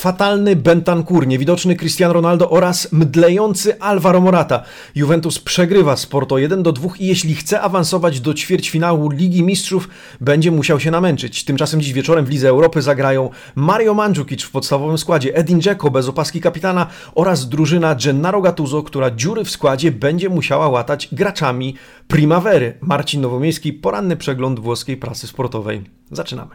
fatalny Bentancur, niewidoczny Cristiano Ronaldo oraz mdlejący Alvaro Morata. Juventus przegrywa z Porto 1 do 2 i jeśli chce awansować do ćwierćfinału Ligi Mistrzów, będzie musiał się namęczyć. Tymczasem dziś wieczorem w Lidze Europy zagrają Mario Mandzukic w podstawowym składzie, Edin Dzeko bez opaski kapitana oraz drużyna Gennaro Gattuso, która dziury w składzie będzie musiała łatać graczami Primavery. Marcin Nowomiejski, poranny przegląd włoskiej prasy sportowej. Zaczynamy.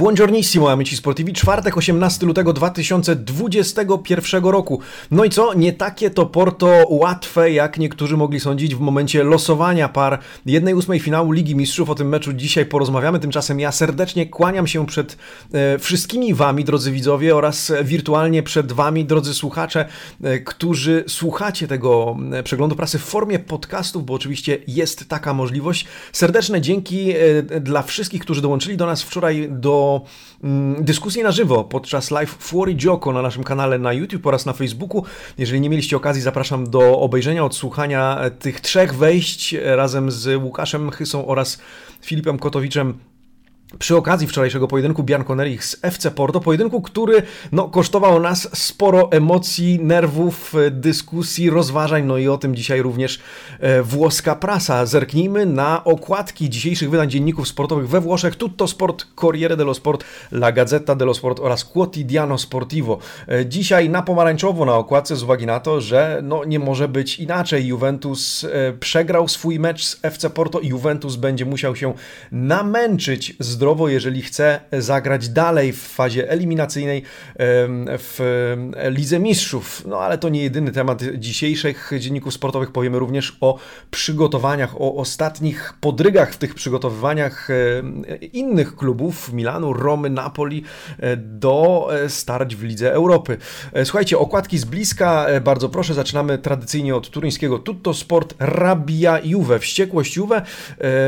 Buongiornissimo, amici sportivi. Czwartek, 18 lutego 2021 roku. No i co? Nie takie to Porto łatwe, jak niektórzy mogli sądzić w momencie losowania par 1-8 finału Ligi Mistrzów. O tym meczu dzisiaj porozmawiamy. Tymczasem ja serdecznie kłaniam się przed e, wszystkimi wami, drodzy widzowie, oraz wirtualnie przed wami, drodzy słuchacze, e, którzy słuchacie tego e, przeglądu prasy w formie podcastów, bo oczywiście jest taka możliwość. Serdeczne dzięki e, dla wszystkich, którzy dołączyli do nas wczoraj do mm, dyskusji na żywo podczas live Fuori Gioco na naszym kanale na YouTube oraz na Facebooku. Jeżeli nie mieliście okazji, zapraszam do obejrzenia, odsłuchania tych trzech wejść razem z Łukaszem Chysą oraz Filipem Kotowiczem przy okazji wczorajszego pojedynku Bianconerich z FC Porto, pojedynku, który no, kosztował nas sporo emocji, nerwów, dyskusji, rozważań, no i o tym dzisiaj również e, włoska prasa. Zerknijmy na okładki dzisiejszych wydań dzienników sportowych we Włoszech. Tutto Sport, Corriere dello Sport, La Gazzetta dello Sport oraz Quotidiano Sportivo. E, dzisiaj na pomarańczowo na okładce z uwagi na to, że no, nie może być inaczej. Juventus e, przegrał swój mecz z FC Porto i Juventus będzie musiał się namęczyć z zdrowo, jeżeli chce zagrać dalej w fazie eliminacyjnej w Lidze Mistrzów. No ale to nie jedyny temat dzisiejszych dzienników sportowych. Powiemy również o przygotowaniach, o ostatnich podrygach w tych przygotowywaniach innych klubów Milanu, Romy, Napoli e, do e, starć w Lidze Europy. E, słuchajcie, okładki z bliska, bardzo proszę. Zaczynamy tradycyjnie od turyńskiego Tutto Sport Rabia Juve. Wściekłość Juve,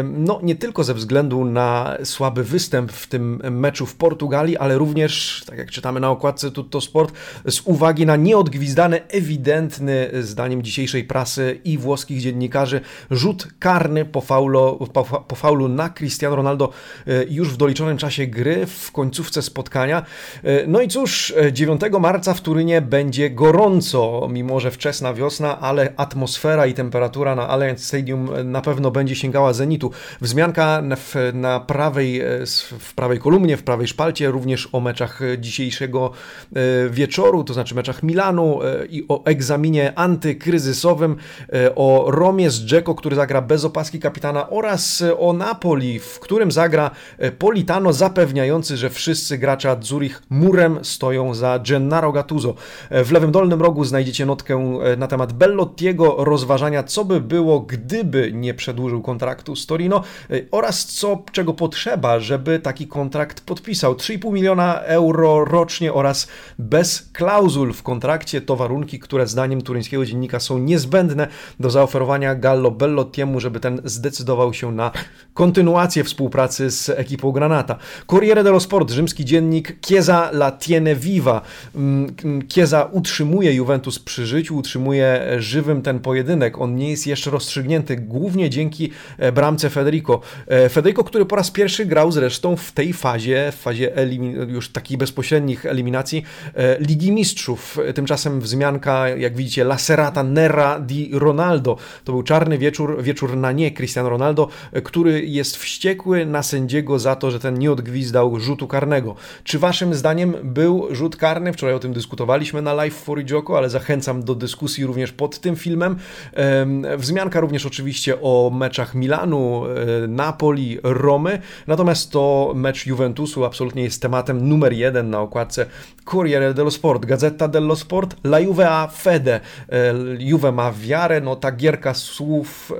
no nie tylko ze względu na słaby występ w tym meczu w Portugalii, ale również, tak jak czytamy na okładce Tutto Sport, z uwagi na nieodgwizdany, ewidentny, zdaniem dzisiejszej prasy i włoskich dziennikarzy, rzut karny po, faulo, po, po faulu na Cristiano Ronaldo e, już w doliczonym czasie gry, w końcówce spotkania. E, no i cóż, 9 marca w Turynie będzie gorąco, mimo że wczesna wiosna, ale atmosfera i temperatura na Allianz Stadium na pewno będzie sięgała zenitu. Wzmianka na prawej e, w prawej kolumnie, w prawej szpalcie, również o meczach dzisiejszego e, wieczoru, to znaczy meczach Milanu e, i o egzaminie antykryzysowym, e, o Romie z Dzeko, który zagra bez opaski kapitana oraz o Napoli, w którym zagra Politano, zapewniający, że wszyscy gracze Zurich murem stoją za Gennaro Gattuso. W lewym dolnym rogu znajdziecie notkę na temat Bellottiego, rozważania, co by było, gdyby nie przedłużył kontraktu z Torino oraz co, czego potrzeba, żeby taki kontrakt podpisał. 3,5 miliona euro rocznie oraz bez klauzul w kontrakcie to warunki, które zdaniem turyńskiego dziennika są niezbędne do zaoferowania Gallo Bellottiemu, żeby ten zdecydował się na kontynuację współpracy z ekipą Granata. Corriere dello Sport, rzymski dziennik Chiesa la tiene viva. Mm, Chiesa utrzymuje Juventus przy życiu, utrzymuje żywym ten pojedynek. On nie jest jeszcze rozstrzygnięty, głównie dzięki e, bramce Federico. E, Federico, który po raz pierwszy grał zresztą w tej fazie, w fazie już takich bezpośrednich eliminacji e, Ligi Mistrzów. Tymczasem wzmianka, jak widzicie, La Serata Nera di Ronaldo. To był czarny wieczór, wieczór na nie Cristiano Ronaldo, e, który jest wściekły na sędziego za to, że ten nie odgwizdał rzutu karnego. Czy waszym zdaniem był rzut karny? Wczoraj o tym dyskutowaliśmy na live for Joko, ale zachęcam do dyskusji również pod tym filmem. Wzmianka również oczywiście o meczach Milanu, e, Napoli, Romy. Natomiast to mecz Juventusu absolutnie jest tematem numer jeden na okładce Corriere dello Sport, Gazeta dello Sport, La Juve a fede, e, Juve ma wiarę, no ta gierka słów,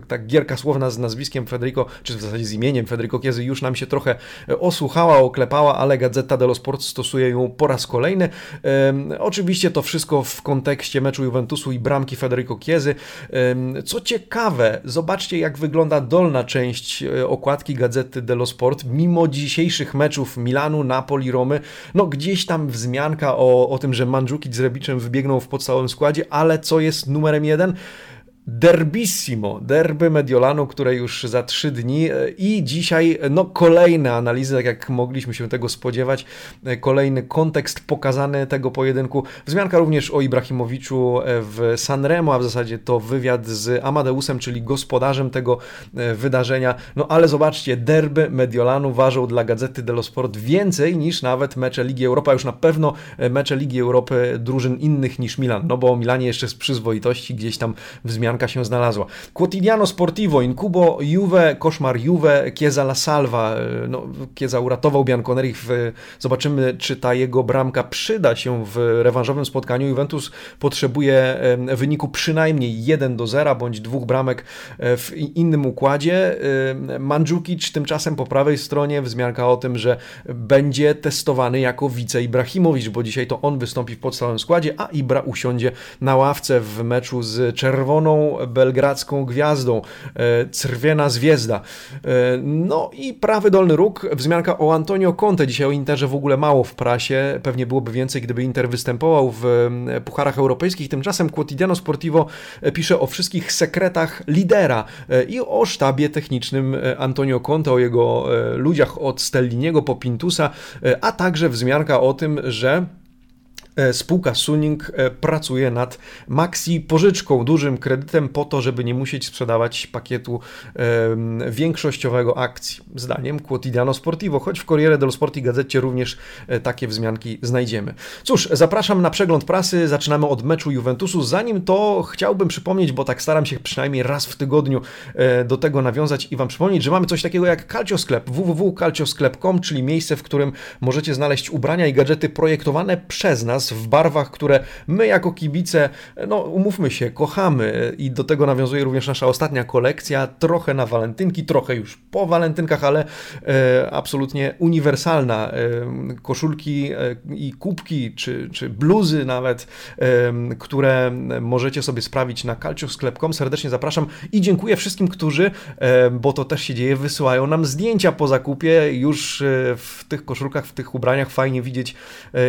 e, ta gierka słowna z nazwiskiem Federico, czy w zasadzie z imieniem Federico Chiesa już nam się trochę osłuchała, oklepała, ale Gazeta dello Sport stosuje ją po raz kolejny. Oczywiście to wszystko w kontekście meczu Juventusu i bramki Federico Chiesy. Co ciekawe, zobaczcie jak wygląda dolna część e, okładki Gazety dello Sport, mimo dzisiejszych meczów Milanu, Napoli, Romy, no gdzieś tam wzmianka o, o tym, że Mandzukic z Rebiczem wybiegną w podstawowym składzie, ale co jest numerem jeden? Derbissimo, derby Mediolanu, które już za trzy dni i dzisiaj no kolejne analizy, tak jak mogliśmy się tego spodziewać, kolejny kontekst pokazany tego pojedynku. Wzmianka również o Ibrahimowiczu w Sanremo, a w zasadzie to wywiad z Amadeusem, czyli gospodarzem tego e, wydarzenia. No ale zobaczcie, derby Mediolanu ważą dla Gazety dello Sport więcej niż nawet mecze Ligi Europy, a już na pewno e, mecze Ligi Europy drużyn innych niż Milan, no bo o Milanie jeszcze z przyzwoitości gdzieś tam wzmianka się znalazła. Quotidiano Sportivo, Incubo, Juve, koszmar Juve, Chiesa La Salva. E, no, Chiesa uratował Bianconeri. W, zobaczymy, czy ta jego bramka przyda się w rewanżowym spotkaniu. Juventus potrzebuje wyniku przynajmniej 1 do 0 bądź dwóch bramek e, w innym układzie. Mandzukic tymczasem po prawej stronie wzmianka o tym, że będzie testowany jako wice Ibrahimowicz, bo dzisiaj to on wystąpi w podstawowym składzie, a Ibra usiądzie na ławce w meczu z czerwoną belgradzką gwiazdą, e, Crwiena Zwiezda. E, no i prawy dolny róg, wzmianka o Antonio Conte, dzisiaj o Interze w ogóle mało w prasie, pewnie byłoby więcej, gdyby Inter występował w pucharach europejskich, tymczasem Quotidiano Sportivo e, pisze o wszystkich sekretach lidera i o sztabie technicznym Antonio Conte, o jego ludziach od Stelliniego po Pintusa, a także wzmianka o tym, że spółka Suning e, pracuje nad maxi pożyczką, dużym kredytem po to, żeby nie musieć sprzedawać pakietu większościowego akcji. Zdaniem Quotidiano Sportivo, choć w Corriere dello Sport i gazecie również e, takie wzmianki znajdziemy. Cóż, zapraszam na przegląd prasy. Zaczynamy od meczu Juventusu. Zanim to chciałbym przypomnieć, bo tak staram się przynajmniej raz w tygodniu do tego nawiązać i Wam przypomnieć, że mamy coś takiego jak Calcio Sklep, www.calciosklep.com, czyli miejsce, w którym możecie znaleźć ubrania i gadżety projektowane przez nas w barwach, które my jako kibice, no umówmy się, kochamy i do tego nawiązuje również nasza ostatnia kolekcja, trochę na walentynki, trochę już po walentynkach, ale e, absolutnie uniwersalna. E, koszulki e, i kubki, czy, czy bluzy nawet, e, które możecie sobie sprawić na calciosklep.com. Serdecznie zapraszam i dziękuję wszystkim, którzy, e, bo to też się dzieje, wysyłają nam zdjęcia po zakupie już e, w tych koszulkach, w tych ubraniach fajnie widzieć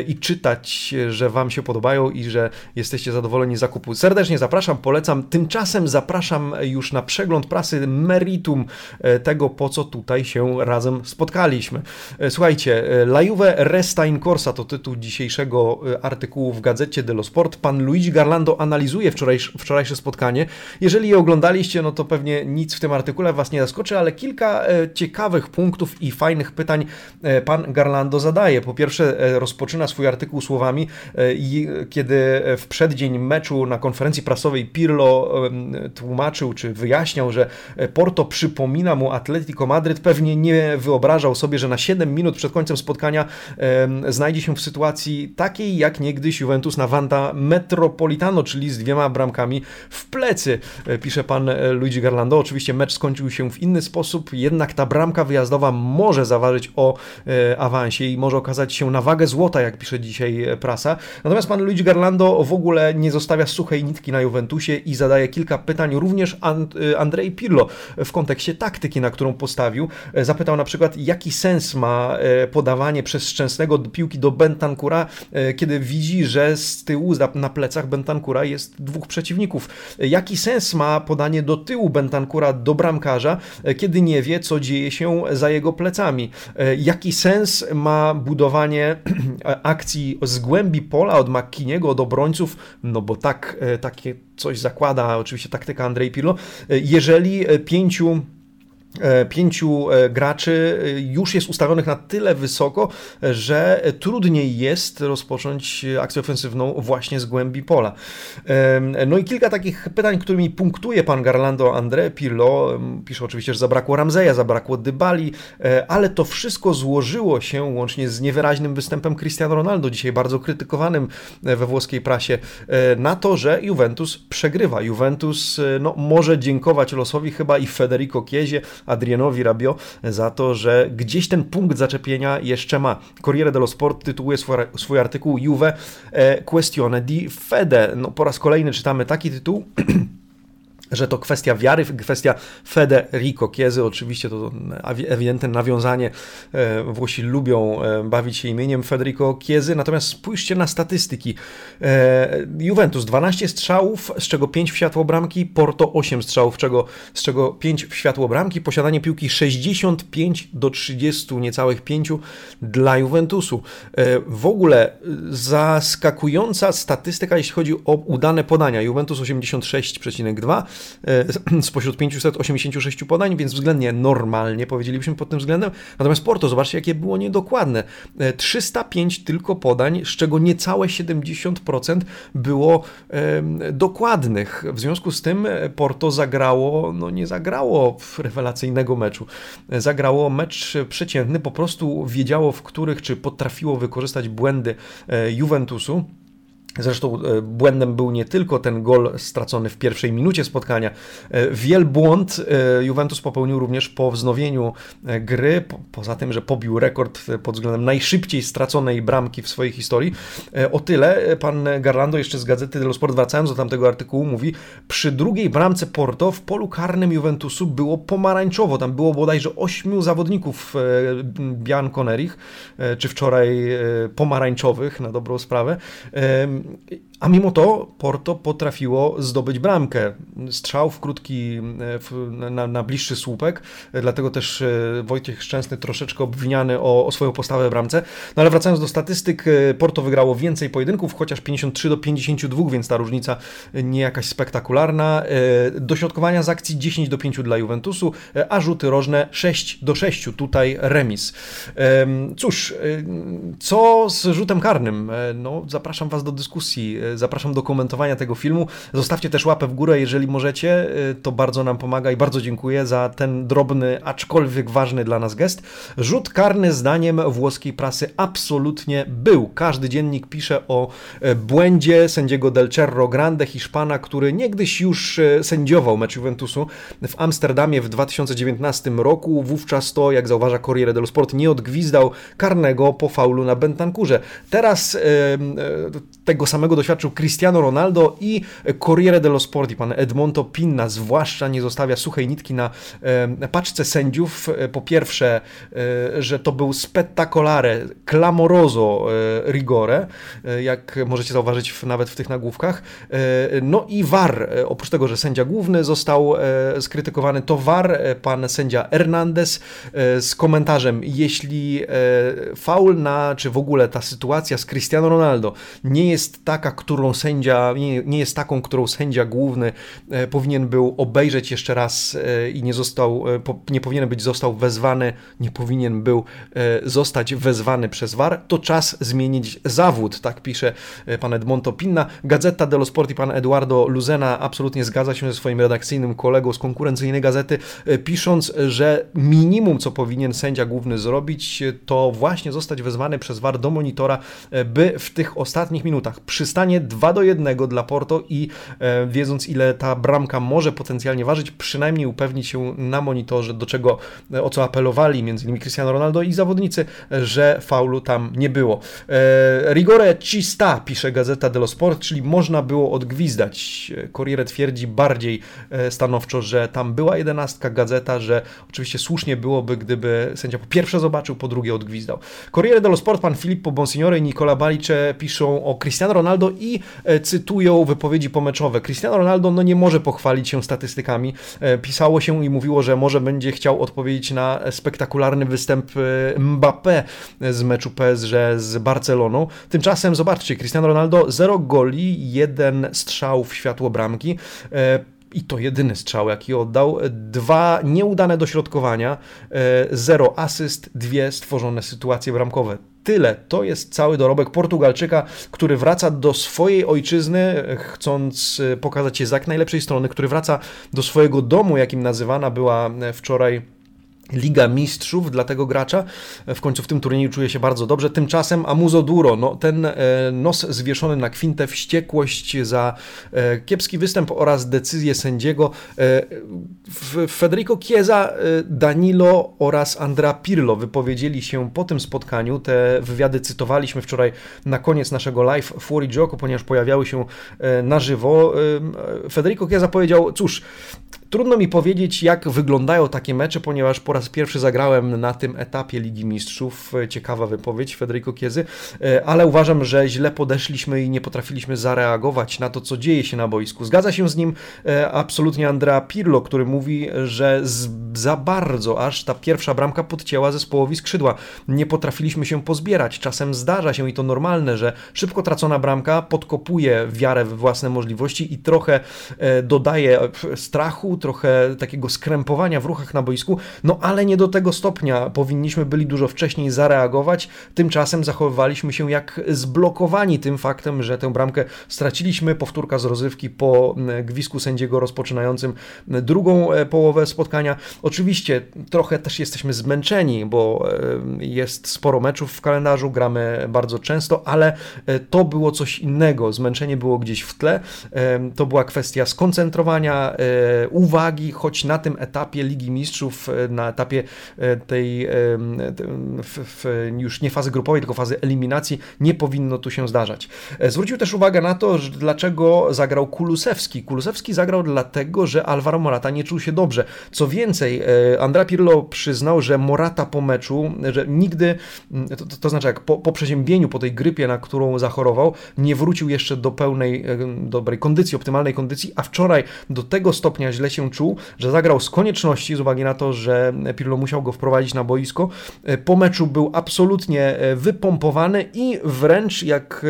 i czytać, że Wam się podobają i że jesteście zadowoleni z zakupu. Serdecznie zapraszam, polecam. Tymczasem zapraszam już na przegląd prasy meritum e, tego, po co tutaj się razem spotkaliśmy. E, słuchajcie, e, La Juve Resta in Corsa to tytuł dzisiejszego artykułu w gazecie dello Sport. Pan Luigi Garlando analizuje wczorajsze, wczorajsze spotkanie. Jeżeli je oglądaliście, no to pewnie nic w tym artykule Was nie zaskoczy, ale kilka ciekawych punktów i fajnych pytań pan Garlando zadaje. Po pierwsze, rozpoczyna swój artykuł słowami kiedy w przeddzień meczu na konferencji prasowej Pirlo tłumaczył czy wyjaśniał, że Porto przypomina mu Atletico Madryt, pewnie nie wyobrażał sobie, że na 7 minut przed końcem spotkania znajdzie się w sytuacji takiej jak niegdyś Juventus na Wanda Metropolitano, czyli z dwiema bramkami w plecy, e, pisze pan e, Luigi Garlando. Oczywiście mecz skończył się w inny sposób, jednak ta bramka wyjazdowa może zaważyć o awansie i może okazać się na wagę złota, jak pisze dzisiaj prasa. Natomiast pan Luigi Garlando w ogóle nie zostawia suchej nitki na Juventusie i zadaje kilka pytań również And y, Andrei Pirlo w kontekście taktyki, na którą postawił. E, zapytał na przykład, jaki sens ma e, podawanie przez Szczęsnego piłki do Bentancura, e, kiedy widzi, że z tyłu na plecach Bentancura jest dwóch przeciwników. Jaki sens ma podanie do tyłu Bentancura do bramkarza, kiedy nie wie, co dzieje się za jego plecami? Jaki sens ma budowanie akcji z głębi pola od McKiniego, od obrońców, no bo tak, e, takie coś zakłada oczywiście taktyka Andrzej Pirlo. E, jeżeli e, pięciu pięciu e, graczy e, już jest ustawionych na tyle wysoko, że trudniej jest rozpocząć akcję ofensywną właśnie z głębi pola. No i kilka takich pytań, którymi punktuje pan Garlando André Pirlo. Pisze oczywiście, że zabrakło Ramzeja, zabrakło Dybali, ale to wszystko złożyło się łącznie z niewyraźnym występem Cristiano Ronaldo, dzisiaj bardzo krytykowanym we włoskiej prasie, na to, że Juventus przegrywa. Juventus no, może dziękować losowi chyba i Federico Chiesie, Adrianowi Rabio za to, że gdzieś ten punkt zaczepienia jeszcze ma. Corriere dello Sport tytułuje swój, swój artykuł Juve e, Questione di Fede. No, po raz kolejny czytamy taki tytuł. że to kwestia wiary, kwestia Federico Chiesy, oczywiście to ewidentne nawiązanie, e, Włosi lubią e, bawić się imieniem Federico Chiesy, natomiast spójrzcie na statystyki. E, Juventus 12 strzałów, z czego 5 w światło bramki, Porto 8 strzałów, czego, z czego 5 w światło bramki, posiadanie piłki 65 do 30, niecałych 5 dla Juventusu. W ogóle zaskakująca statystyka, jeśli chodzi o udane podania. Juventus 86,2, E, spośród 586 podań, więc względnie normalnie powiedzielibyśmy pod tym względem. Natomiast Porto, zobaczcie, jakie było niedokładne. 305 e, tylko podań, z czego niecałe 70% było dokładnych. W związku z tym e, Porto zagrało, no nie zagrało rewelacyjnego meczu. Zagrało mecz przeciętny, po prostu wiedziało, w których, czy potrafiło wykorzystać błędy Juventusu. Zresztą e, błędem był nie tylko ten gol stracony w pierwszej minucie spotkania. E, wielbłąd e, Juventus popełnił również po wznowieniu gry, poza tym, że pobił rekord pod względem najszybciej straconej bramki w swojej historii. O tyle pan Garlando jeszcze z gazety dello Sport, wracając do tamtego artykułu, mówi, przy drugiej bramce Porto w polu karnym Juventusu było pomarańczowo. Tam było bodajże ośmiu zawodników Bianconerich, czy wczoraj pomarańczowych, na dobrą sprawę. 嗯。A mimo to Porto potrafiło zdobyć bramkę. Strzał w krótki, e, w, na, na, bliższy słupek, e, dlatego też e, Wojciech Szczęsny troszeczkę obwiniany o, o swoją postawę w bramce. No ale wracając do statystyk, Porto wygrało więcej pojedynków, chociaż 53 do 52, więc ta różnica nie jakaś spektakularna. Dośrodkowania z akcji 10 do 5 dla Juventusu, a rzuty rożne 6 do 6, tutaj remis. Cóż, co z rzutem karnym? No, zapraszam Was do dyskusji zapraszam do komentowania tego filmu. Zostawcie też łapę w górę, jeżeli możecie, y, to bardzo nam pomaga i bardzo dziękuję za ten drobny, aczkolwiek ważny dla nas gest. Rzut karny zdaniem włoskiej prasy absolutnie był. Każdy dziennik pisze o e, błędzie sędziego Del Cerro Grande, Hiszpana, który niegdyś już e, sędziował mecz Juventusu w Amsterdamie w 2019 roku. Wówczas to, jak zauważa Corriere dello Sport, nie odgwizdał karnego po faulu na Bentancurze. Teraz e, tego samego doświadczył Cristiano Ronaldo i Corriere dello Sport i pan Edmonto Pinna zwłaszcza nie zostawia suchej nitki na paczce sędziów. E, po pierwsze, e, że to był spettacolare, clamoroso e, rigore, jak możecie zauważyć nawet w tych nagłówkach. No i VAR, oprócz tego, że sędzia główny został skrytykowany, to VAR, pan sędzia Hernandez z komentarzem, jeśli faul na, czy w ogóle ta sytuacja z Cristiano Ronaldo nie jest taka, którą sędzia, nie, nie jest taką, którą sędzia główny e, powinien był obejrzeć jeszcze raz e, i nie został, e, nie powinien być został wezwany, nie powinien był zostać wezwany przez VAR, to czas zmienić zawód, tak pisze pan Edmonto Pinna. Gazeta dello Sport i pan Eduardo Luzena absolutnie zgadza się ze swoim redakcyjnym kolegą z konkurencyjnej gazety, pisząc, że minimum, co powinien sędzia główny zrobić, to właśnie zostać wezwany przez VAR do monitora, by w tych ostatnich minutach przystanie stanie 2 do 1 dla Porto i e, wiedząc ile ta bramka może potencjalnie ważyć, przynajmniej upewnić się na monitorze, do czego, e, o co apelowali m.in. Cristiano Ronaldo i zawodnicy, że faulu tam nie było. E, rigore ci sta, pisze Gazeta dello Sport, czyli można było odgwizdać. Corriere twierdzi bardziej stanowczo, że tam była jedenastka gazeta, że oczywiście słusznie byłoby, gdyby sędzia po pierwsze zobaczył, po drugie odgwizdał. Corriere dello Sport, pan Filippo Bonsignore i Nicola Balice piszą o Cristiano Ronaldo i e, cytują wypowiedzi pomeczowe. Cristiano Ronaldo no, nie może pochwalić się statystykami. E, pisało się i mówiło, że może będzie chciał odpowiedzieć na spektakularny występ e, Mbappé z meczu PSG z Barceloną. Tymczasem zobaczcie, Cristiano Ronaldo 0 goli, jeden strzał w światło bramki i to jedyny strzał, jaki oddał. Dwa nieudane dośrodkowania, zero asyst, dwie stworzone sytuacje bramkowe tyle. To jest cały dorobek Portugalczyka, który wraca do swojej ojczyzny, chcąc e, pokazać się z jak najlepszej strony, który wraca do swojego domu, jakim nazywana była e, wczoraj Liga Mistrzów dla tego gracza. W końcu w tym turnieju czuje się bardzo dobrze. Tymczasem Amuzo Duro, no, ten e, nos zwieszony na kwintę, wściekłość za e, kiepski występ oraz decyzję sędziego. E, Federico Chiesa, Danilo oraz Andrea Pirlo wypowiedzieli się po tym spotkaniu. Te wywiady cytowaliśmy wczoraj na koniec naszego live Fuori Gioco, ponieważ pojawiały się na żywo. Federico Chiesa powiedział, cóż, Trudno mi powiedzieć, jak wyglądają takie mecze, ponieważ po raz pierwszy zagrałem na tym etapie Ligi Mistrzów. Ciekawa wypowiedź Federico Kiezy, e, ale uważam, że źle podeszliśmy i nie potrafiliśmy zareagować na to, co dzieje się na boisku. Zgadza się z nim e, absolutnie Andrea Pirlo, który mówi, że za bardzo aż ta pierwsza bramka podcięła zespołowi skrzydła. Nie potrafiliśmy się pozbierać. Czasem zdarza się i to normalne, że szybko tracona bramka podkopuje wiarę w własne możliwości i trochę e, dodaje strachu, trochę takiego skrępowania w ruchach na boisku, no ale nie do tego stopnia. Powinniśmy byli dużo wcześniej zareagować, tymczasem zachowywaliśmy się jak zblokowani tym faktem, że tę bramkę straciliśmy. Powtórka z rozrywki po gwisku sędziego rozpoczynającym drugą e, połowę spotkania. Oczywiście trochę też jesteśmy zmęczeni, bo e, jest sporo meczów w kalendarzu, gramy bardzo często, ale e, to było coś innego. Zmęczenie było gdzieś w tle. To była kwestia skoncentrowania, uwagi, choć na tym etapie Ligi Mistrzów, na etapie e, tej już nie fazy grupowej, tylko fazy eliminacji, nie powinno tu się zdarzać. E, zwrócił też uwagę na to, że dlaczego zagrał Kulusewski. Kulusewski zagrał dlatego, że Alvaro Morata nie czuł się dobrze. Co więcej, Andrea Pirlo przyznał, że Morata po meczu, że nigdy, to, to, to znaczy jak po, po przeziębieniu, po tej grypie, na którą zachorował, nie wrócił jeszcze do pełnej, dobrej kondycji, optymalnej kondycji, a wczoraj do tego stopnia źle się czuł, że zagrał z konieczności, z uwagi na to, że Pirlo musiał go wprowadzić na boisko. Po meczu był absolutnie e, wypompowany i wręcz, jak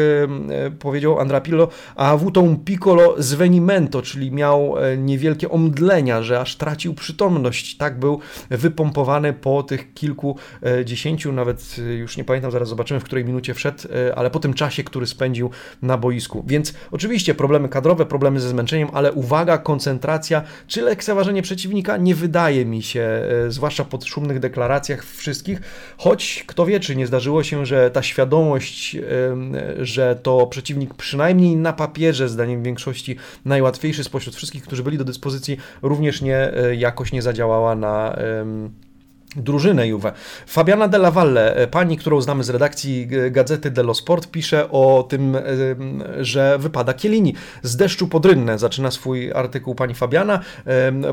e, powiedział Andra Pirlo, a un piccolo svenimento, czyli miał e, niewielkie omdlenia, że aż tracił przytomność. Tak był wypompowany po tych kilku dziesięciu, nawet już nie pamiętam, zaraz zobaczymy, w której minucie wszedł, ale po tym czasie, który spędził na boisku. Więc oczywiście problemy kadrowe, problemy ze zmęczeniem, ale uwaga, koncentracja, czy lekceważenie przeciwnika? Nie wydaje mi się, e, zwłaszcza po szumnych deklaracjach wszystkich, choć kto wie, czy nie zdarzyło się, że ta świadomość, że to przeciwnik przynajmniej na papierze, zdaniem większości, najłatwiejszy spośród wszystkich, którzy byli do dyspozycji, również nie e, jakoś nie zadziałała na drużynę Juve. Fabiana Della Valle, e, pani, którą znamy z redakcji Gazety dello Sport, pisze o tym, e, że wypada Kielini. Z deszczu pod rynnę zaczyna swój artykuł pani Fabiana.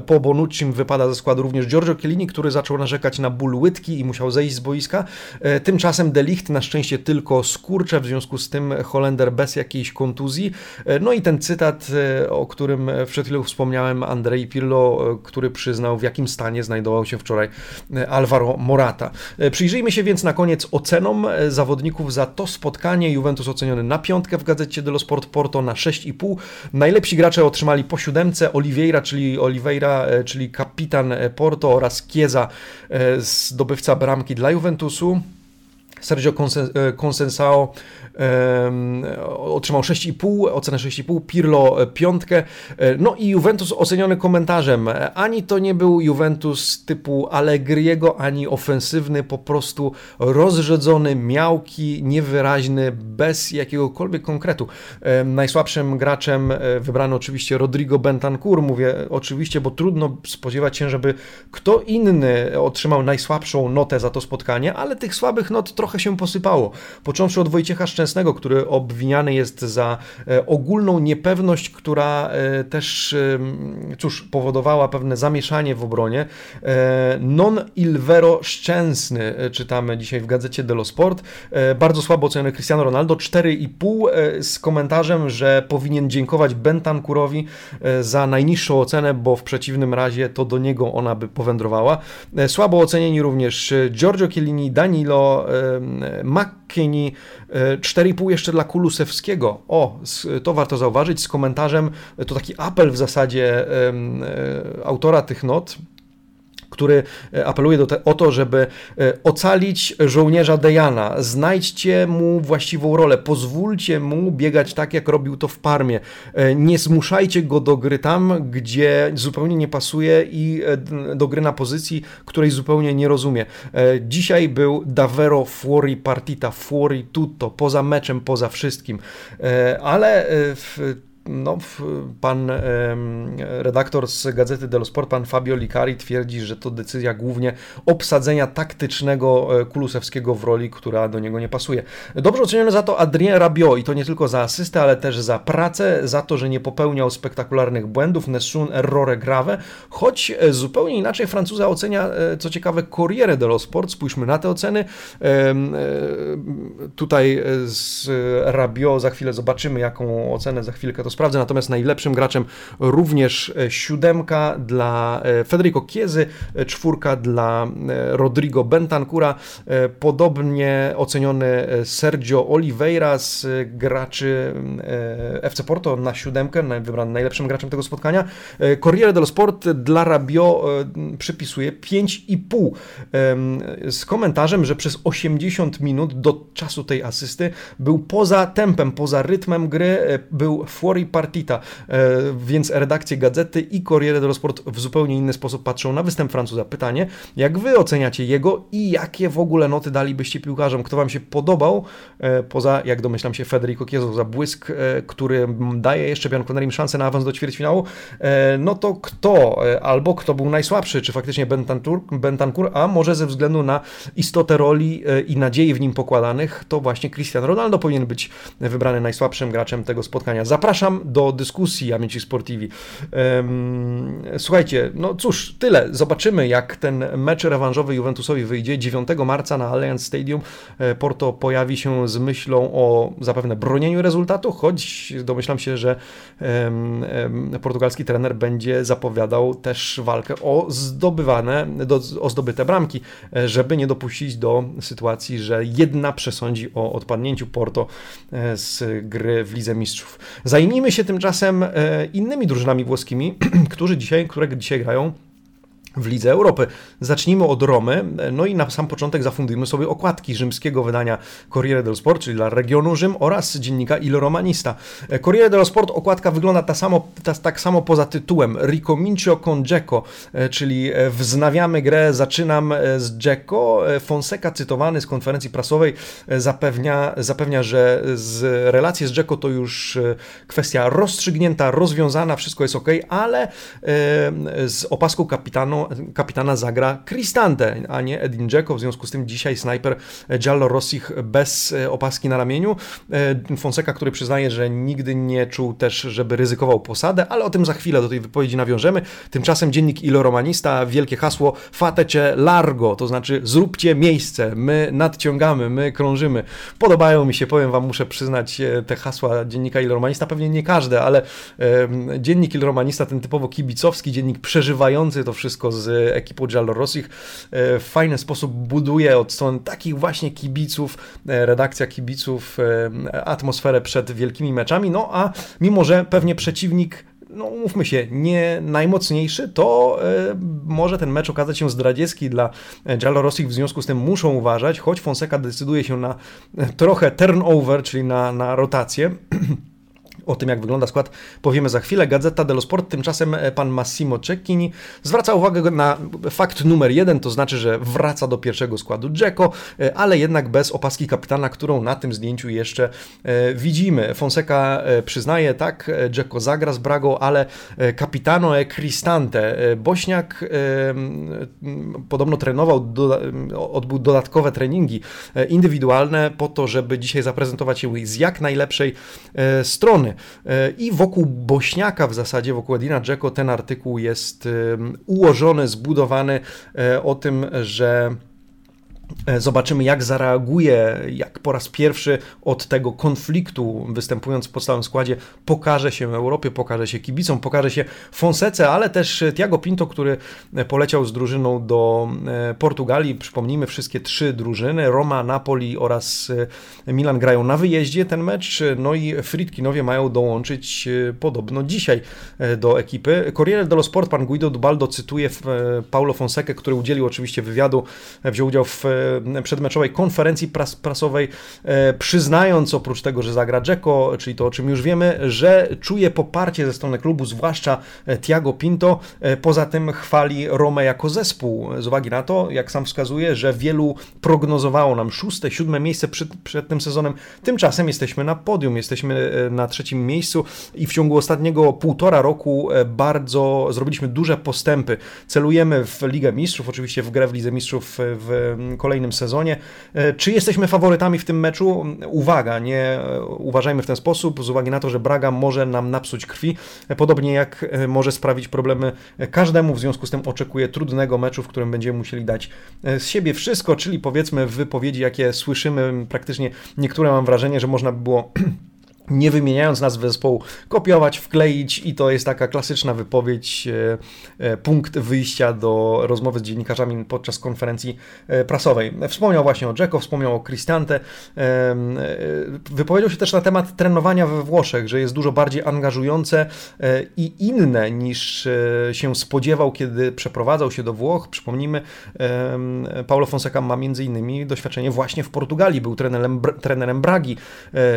Po Bonuccim wypada ze składu również Giorgio Kielini, który zaczął narzekać na ból łydki i musiał zejść z boiska. E, tymczasem Delicht na szczęście tylko skurcze, w związku z tym Holender bez jakiejś kontuzji. No i ten cytat, o którym przed chwilą wspomniałem, Andrei Pirlo, który przyznał w jakim stanie znajdował się wczoraj Alvaro Morata. E, przyjrzyjmy się więc na koniec ocenom e, zawodników za to spotkanie. Juventus oceniony na piątkę w gazecie dello Sport Porto na 6,5. Najlepsi gracze otrzymali po siódemce Oliveira, czyli Oliveira, e, czyli kapitan Porto oraz Chiesa, zdobywca bramki dla Juventusu. Sergio Consensao otrzymał 6,5, ocenę 6,5, Pirlo e, piątkę. E, no i Juventus oceniony komentarzem. Ani to nie był Juventus typu Allegriego, ani ofensywny, po prostu rozrzedzony, miałki, niewyraźny, bez jakiegokolwiek konkretu. Najsłabszym graczem e, wybrano oczywiście Rodrigo Bentancur. Mówię oczywiście, bo trudno spodziewać się, żeby kto inny otrzymał najsłabszą notę za to spotkanie, ale tych słabych not trochę się posypało. Począwszy od Wojciecha Szczęsnego, Szczęsnego, który obwiniany jest za e, ogólną niepewność, która e, też, cóż, powodowała pewne zamieszanie w obronie. E, non il vero szczęsny, czytamy dzisiaj w gazecie dello Sport. Bardzo słabo oceniony Cristiano Ronaldo, 4,5 z komentarzem, że powinien dziękować Bentankurowi za najniższą ocenę, bo w przeciwnym razie to do niego ona by powędrowała. Słabo ocenieni również Giorgio Chiellini, Danilo, McKinney, 4,5 jeszcze dla Kulusewskiego. O, to warto zauważyć z komentarzem, to taki apel w zasadzie e, autora tych not, który apeluje do te, o to, żeby ocalić żołnierza Dejana. Znajdźcie mu właściwą rolę, pozwólcie mu biegać tak, jak robił to w Parmie. Nie zmuszajcie go do gry tam, gdzie zupełnie nie pasuje i do gry na pozycji, której zupełnie nie rozumie. Dzisiaj był Davero fuori partita, fuori tutto, poza meczem, poza wszystkim. Ale w no, pan redaktor z Gazety dello Sport, pan Fabio Licari twierdzi, że to decyzja głównie obsadzenia taktycznego e, Kulusewskiego w roli, która do niego nie pasuje. Dobrze oceniony za to Adrien Rabiot i to nie tylko za asystę, ale też za pracę, za to, że nie popełniał spektakularnych błędów, nessun errore grave, choć e, zupełnie inaczej Francuza ocenia, e, co ciekawe, Corriere dello Sport. Spójrzmy na te oceny. Tutaj z Rabiot za chwilę zobaczymy, jaką ocenę za chwilkę to sprawdzę, natomiast najlepszym graczem również e, siódemka dla e, Federico Chiesy, e, czwórka dla Rodrigo Bentancura, podobnie oceniony Sergio Oliveira z graczy FC Porto na siódemkę, wybrany najlepszym graczem tego spotkania. Corriere dello Sport dla Rabio przypisuje 5,5 z komentarzem, że przez 80 minut do czasu tej asysty był poza tempem, poza rytmem gry, był fuori partita, e, więc redakcje gazety i Corriere dello Sport w zupełnie inny sposób patrzą na występ Francuza. Pytanie, jak wy oceniacie jego i jakie w ogóle noty dalibyście piłkarzom? Kto wam się podobał, e, poza, jak domyślam się, Federico Chieso za błysk, e, który daje jeszcze Bianconerim szansę na awans do ćwierćfinału, no to kto, albo kto był najsłabszy, czy faktycznie Bentancur a może ze względu na istotę roli i nadziei w nim pokładanych, to właśnie Cristiano Ronaldo powinien być wybrany najsłabszym graczem tego spotkania. Zapraszam Zapraszam do dyskusji, amici sportivi. Słuchajcie, no cóż, tyle. Zobaczymy, jak ten mecz rewanżowy Juventusowi wyjdzie. 9 marca na Allianz Stadium e, Porto pojawi się z myślą o zapewne bronieniu rezultatu, choć domyślam się, że portugalski trener będzie zapowiadał też walkę o zdobywane, do, o zdobyte bramki, e, żeby nie dopuścić do sytuacji, że jedna przesądzi o odpadnięciu Porto e, z gry w Lidze Mistrzów. Zajmijmy Zajmijmy się tymczasem e, innymi drużynami włoskimi, którzy dzisiaj, które dzisiaj grają w Lidze Europy. Zacznijmy od Romy, no i na sam początek zafundujmy sobie okładki rzymskiego wydania Corriere dello Sport, czyli dla regionu Rzym oraz dziennika Il Romanista. Corriere dello Sport okładka wygląda ta samo, ta, tak samo poza tytułem Ricomincio con Dzeko, czyli wznawiamy grę, zaczynam z Dzeko. Fonseca cytowany z konferencji prasowej zapewnia, zapewnia, że z relacje z Dzeko to już kwestia rozstrzygnięta, rozwiązana, wszystko jest ok, ale z opaską kapitanu kapitana zagra Cristante, a nie Edin Dzeko. W związku z tym dzisiaj snajper Giallo Rossich bez e, opaski na ramieniu. E, Fonseca, który przyznaje, że nigdy nie czuł też, żeby ryzykował posadę, ale o tym za chwilę do tej wypowiedzi nawiążemy. Tymczasem dziennik Ilo Romanista, wielkie hasło Fatecie largo, to znaczy zróbcie miejsce, my nadciągamy, my krążymy. Podobają mi się, powiem wam, muszę przyznać e, te hasła dziennika Ilo Romanista, pewnie nie każde, ale dziennik Ilo Romanista, ten typowo kibicowski dziennik przeżywający to wszystko z ekipą Giallorossich e, w fajny sposób buduje od strony takich właśnie kibiców, e, redakcja kibiców, e, atmosferę przed wielkimi meczami, no a mimo, że pewnie przeciwnik no mówmy się, nie najmocniejszy, to y, może ten mecz okazać się zdradziecki dla Giallorossich, w związku z tym muszą uważać, choć Fonseca decyduje się na trochę turnover, czyli na, na rotację. O tym, jak wygląda skład, powiemy za chwilę. Gazeta dello Sport, tymczasem e, pan Massimo Cecchini zwraca uwagę na fakt numer jeden, to znaczy, że wraca do pierwszego składu Dzeko, e, ale jednak bez opaski kapitana, którą na tym zdjęciu jeszcze e, widzimy. Fonseca przyznaje, tak, Dzeko zagra z Bragą, ale capitano e Cristante. Bośniak podobno trenował, odbył dodatkowe treningi indywidualne po to, żeby dzisiaj zaprezentować się z jak najlepszej strony. E, I wokół Bośniaka w zasadzie, wokół Edina Dzeko ten artykuł jest ułożony, zbudowany e, o tym, że zobaczymy, jak zareaguje, jak po raz pierwszy od tego konfliktu, występując w podstawowym składzie, pokaże się Europie, pokaże się kibicom, pokaże się Fonsece, ale też Tiago Pinto, który poleciał z drużyną do e, Portugalii. Przypomnijmy, wszystkie trzy drużyny, Roma, Napoli oraz e, Milan grają na wyjeździe ten mecz, no i Fritkinowie mają dołączyć podobno dzisiaj do ekipy. Corriere dello Sport, pan Guido Dubaldo cytuje Paulo Fonseca, który udzielił oczywiście wywiadu, wziął udział w E, przedmeczowej konferencji pras prasowej, e, przyznając oprócz tego, że zagra Dzeko, czyli to o czym już wiemy, że czuje poparcie ze strony klubu, zwłaszcza e, Tiago Pinto. Poza tym chwali Romę jako zespół, z uwagi na to, jak sam wskazuje, że wielu prognozowało nam szóste, siódme miejsce przed, przed tym sezonem. Tymczasem jesteśmy na podium, jesteśmy na trzecim miejscu i w ciągu ostatniego półtora roku bardzo zrobiliśmy duże postępy. Celujemy w Ligę Mistrzów, oczywiście w grę w Lidze Mistrzów w kolejnym kolejnym sezonie. E, czy jesteśmy faworytami w tym meczu? Uwaga, nie e, uważajmy w ten sposób, z uwagi na to, że Braga może nam napsuć krwi, e, podobnie jak może sprawić problemy każdemu, w związku z tym oczekuję trudnego meczu, w którym będziemy musieli dać z siebie wszystko, czyli powiedzmy w wypowiedzi, jakie słyszymy, praktycznie niektóre mam wrażenie, że można by było nie wymieniając nazwy zespołu, kopiować, wkleić i to jest taka klasyczna wypowiedź, e, e, punkt wyjścia do rozmowy z dziennikarzami podczas konferencji e, prasowej. Wspomniał właśnie o Dzeko, wspomniał o Cristante, wypowiedział się też na temat trenowania we Włoszech, że jest dużo bardziej angażujące i inne niż się spodziewał, kiedy przeprowadzał się do Włoch. Przypomnijmy, Paulo Fonseca ma między innymi doświadczenie właśnie w Portugalii, był trenerem, trenerem Bragi,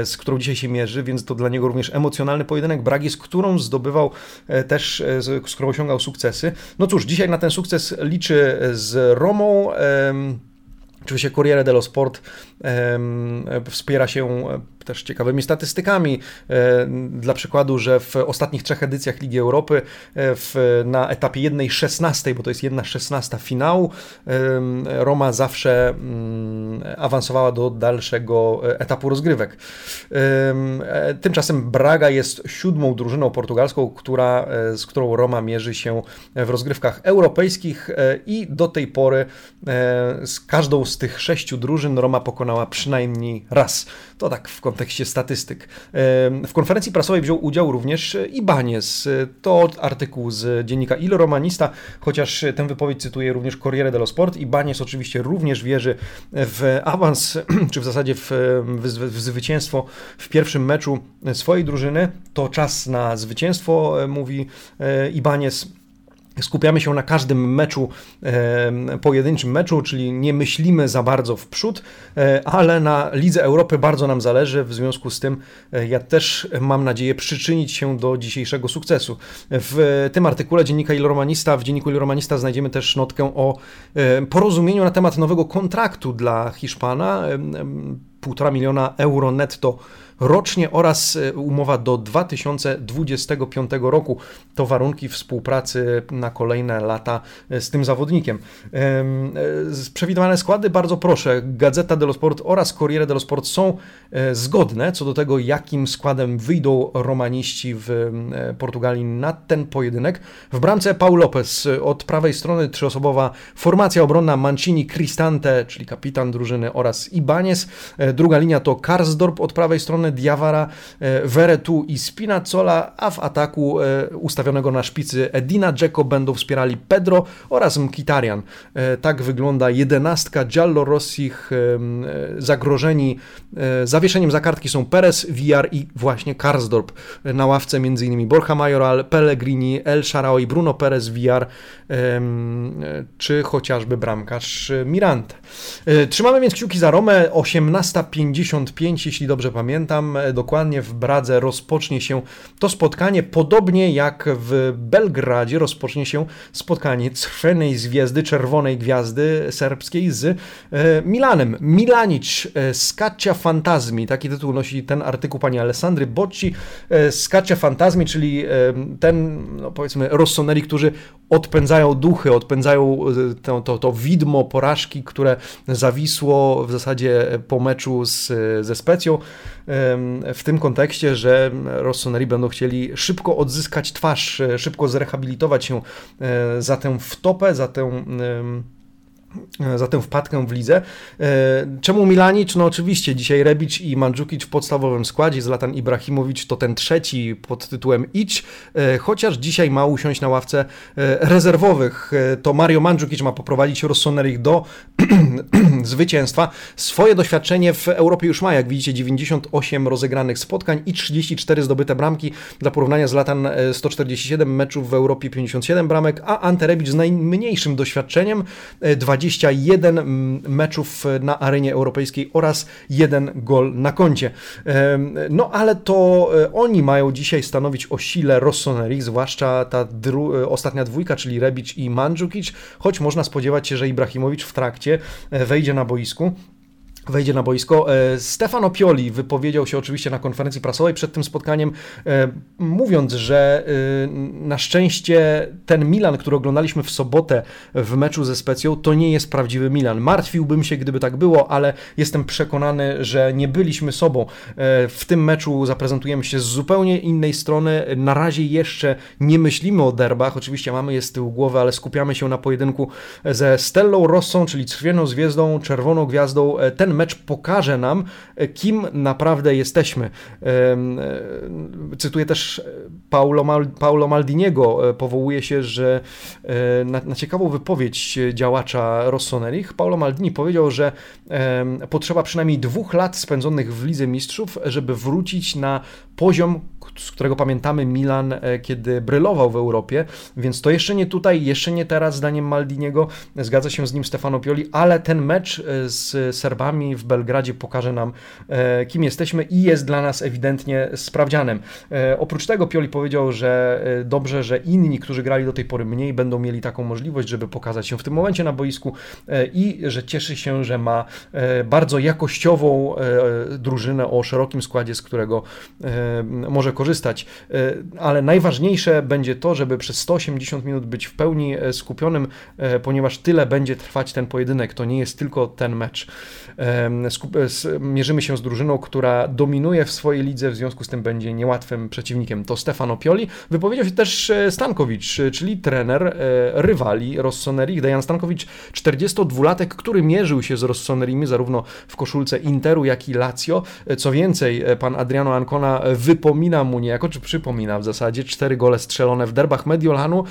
z którą dzisiaj się mierzy, więc to dla niego również emocjonalny pojedynek. Bragi, z którą zdobywał e, też, e, z którą osiągał sukcesy. No cóż, dzisiaj na ten sukces liczy z Romą. Oczywiście Corriere dello Sport wspiera się też ciekawymi statystykami. E, dla przykładu, że w ostatnich trzech edycjach Ligi Europy w, na etapie 1-16, bo to jest 1-16 finału, Roma zawsze mm, awansowała do dalszego etapu rozgrywek. E, tymczasem Braga jest siódmą drużyną portugalską, która, e, z którą Roma mierzy się w rozgrywkach europejskich i do tej pory z każdą z tych sześciu drużyn Roma pokonała przynajmniej raz. To tak w kontekście statystyk. W konferencji prasowej wziął udział również Ibanez. To artykuł z dziennika Il Romanista, chociaż tę wypowiedź cytuje również Corriere dello Sport. Ibanez oczywiście również wierzy w awans, czy w zasadzie w, w, w zwycięstwo w pierwszym meczu swojej drużyny. To czas na zwycięstwo, mówi e, Ibanez. Skupiamy się na każdym meczu, pojedynczym meczu, czyli nie myślimy za bardzo w przód, e, ale na Lidze Europy bardzo nam zależy. W związku z tym e, ja też mam nadzieję przyczynić się do dzisiejszego sukcesu. W tym artykule dziennika Il Romanista, w dzienniku Il Romanista znajdziemy też notkę o porozumieniu na temat nowego kontraktu dla Hiszpana. Półtora miliona euro netto rocznie oraz e, umowa do 2025 roku. To warunki współpracy na kolejne lata e, z tym zawodnikiem. E, przewidywane składy, bardzo proszę, Gazeta dello Sport oraz Corriere dello Sport są zgodne co do tego, jakim składem wyjdą romaniści w Portugalii na ten pojedynek. W bramce Paul Lopez, od prawej strony trzyosobowa formacja obronna Mancini, Cristante, czyli kapitan drużyny oraz Ibanez. Druga linia to Karsdorp od prawej strony strony Diawara, e, Veretu i Spinazzola, a w ataku e, ustawionego na szpicy Edina Dzeko będą wspierali Pedro oraz Mkitarian. E, tak wygląda jedenastka Giallo Rossich. Zagrożeni zawieszeniem za kartki są Perez, Villar i właśnie Karsdorp. Na ławce m.in. Borja Majoral, Pellegrini, El Sharawi, Bruno Perez, Villar czy chociażby bramkarz Mirante. Trzymamy więc kciuki za Romę. 18.55, jeśli dobrze pamiętam tam e, dokładnie w Bradze rozpocznie się to spotkanie, podobnie jak w Belgradzie rozpocznie się spotkanie Crwenej Zwiezdy, Czerwonej Gwiazdy Serbskiej z e, Milanem. Milanic, e, Scaccia Fantazmi, taki tytuł nosi ten artykuł pani Alessandry Bocci, Scaccia Fantazmi, czyli ten, no powiedzmy, Rossoneri, którzy odpędzają duchy, odpędzają to, to, to widmo porażki, które zawisło w zasadzie po meczu z, ze Specją w tym kontekście, że Rossoneri będą chcieli szybko odzyskać twarz, szybko zrehabilitować się e, za tę wtopę, za tę E, za tę wpadkę w lidze. E, czemu Milanic? No oczywiście dzisiaj Rebic i Mandzukic w podstawowym składzie, Zlatan Ibrahimowicz to ten trzeci pod tytułem Idź, e, chociaż dzisiaj ma usiąść na ławce rezerwowych. To Mario Mandzukic ma poprowadzić Rossonerich do zwycięstwa. Swoje doświadczenie w Europie już ma, jak widzicie, 98 rozegranych spotkań i 34 zdobyte bramki. Dla porównania Zlatan 147 meczów w Europie, 57 bramek, a Ante Rebic z najmniejszym doświadczeniem 20 21 mm, meczów na arenie europejskiej oraz jeden gol na koncie. No ale to e, oni mają dzisiaj stanowić o sile Rossoneri, zwłaszcza ta dru e, ostatnia dwójka, czyli Rebic i Mandzukic, choć można spodziewać się, że Ibrahimowicz w trakcie e, wejdzie na boisku wejdzie na boisko. E, Stefano Pioli wypowiedział się oczywiście na konferencji prasowej przed tym spotkaniem, e, mówiąc, że e, na szczęście ten Milan, który oglądaliśmy w sobotę w meczu ze Specją, to nie jest prawdziwy Milan. Martwiłbym się, gdyby tak było, ale jestem przekonany, że nie byliśmy sobą. W tym meczu zaprezentujemy się z zupełnie innej strony. Na razie jeszcze nie myślimy o derbach, oczywiście mamy je z tyłu głowy, ale skupiamy się na pojedynku ze Stellą Rossą, czyli Czerwoną Zwierzdą, Czerwoną Gwiazdą. Ten mecz pokaże nam, e, kim naprawdę jesteśmy. E, cytuję też Paulo, Mal, Paulo Maldiniego, e, powołuje się, że na, na ciekawą wypowiedź działacza Rossonerich, Paulo Maldini powiedział, że potrzeba przynajmniej dwóch lat spędzonych w Lidze Mistrzów, żeby wrócić na poziom, z którego pamiętamy Milan, kiedy brylował w Europie, więc to jeszcze nie tutaj, jeszcze nie teraz, zdaniem Maldiniego, zgadza się z nim Stefano Pioli, ale ten mecz z Serbami w Belgradzie pokaże nam, e, kim jesteśmy i jest dla nas ewidentnie sprawdzianem. E, oprócz tego Pioli powiedział, że e, dobrze, że inni, którzy grali do tej pory mniej, będą mieli taką możliwość, żeby pokazać się w tym momencie na boisku i że cieszy się, że ma bardzo jakościową drużynę o szerokim składzie, z którego może korzystać. Ale najważniejsze będzie to, żeby przez 180 minut być w pełni skupionym, ponieważ tyle będzie trwać ten pojedynek. To nie jest tylko ten mecz mierzymy się z drużyną, która dominuje w swojej lidze, w związku z tym będzie niełatwym przeciwnikiem. To Stefano Pioli. Wypowiedział się też e, Stankowicz, czyli trener e, rywali Rossoneri. Dejan Stankowicz, 42-latek, który mierzył się z Rossonerimi zarówno w koszulce Interu, jak i Lazio. E, co więcej, pan Adriano Ancona wypomina mu niejako, czy przypomina w zasadzie, cztery gole strzelone w derbach Mediolanu,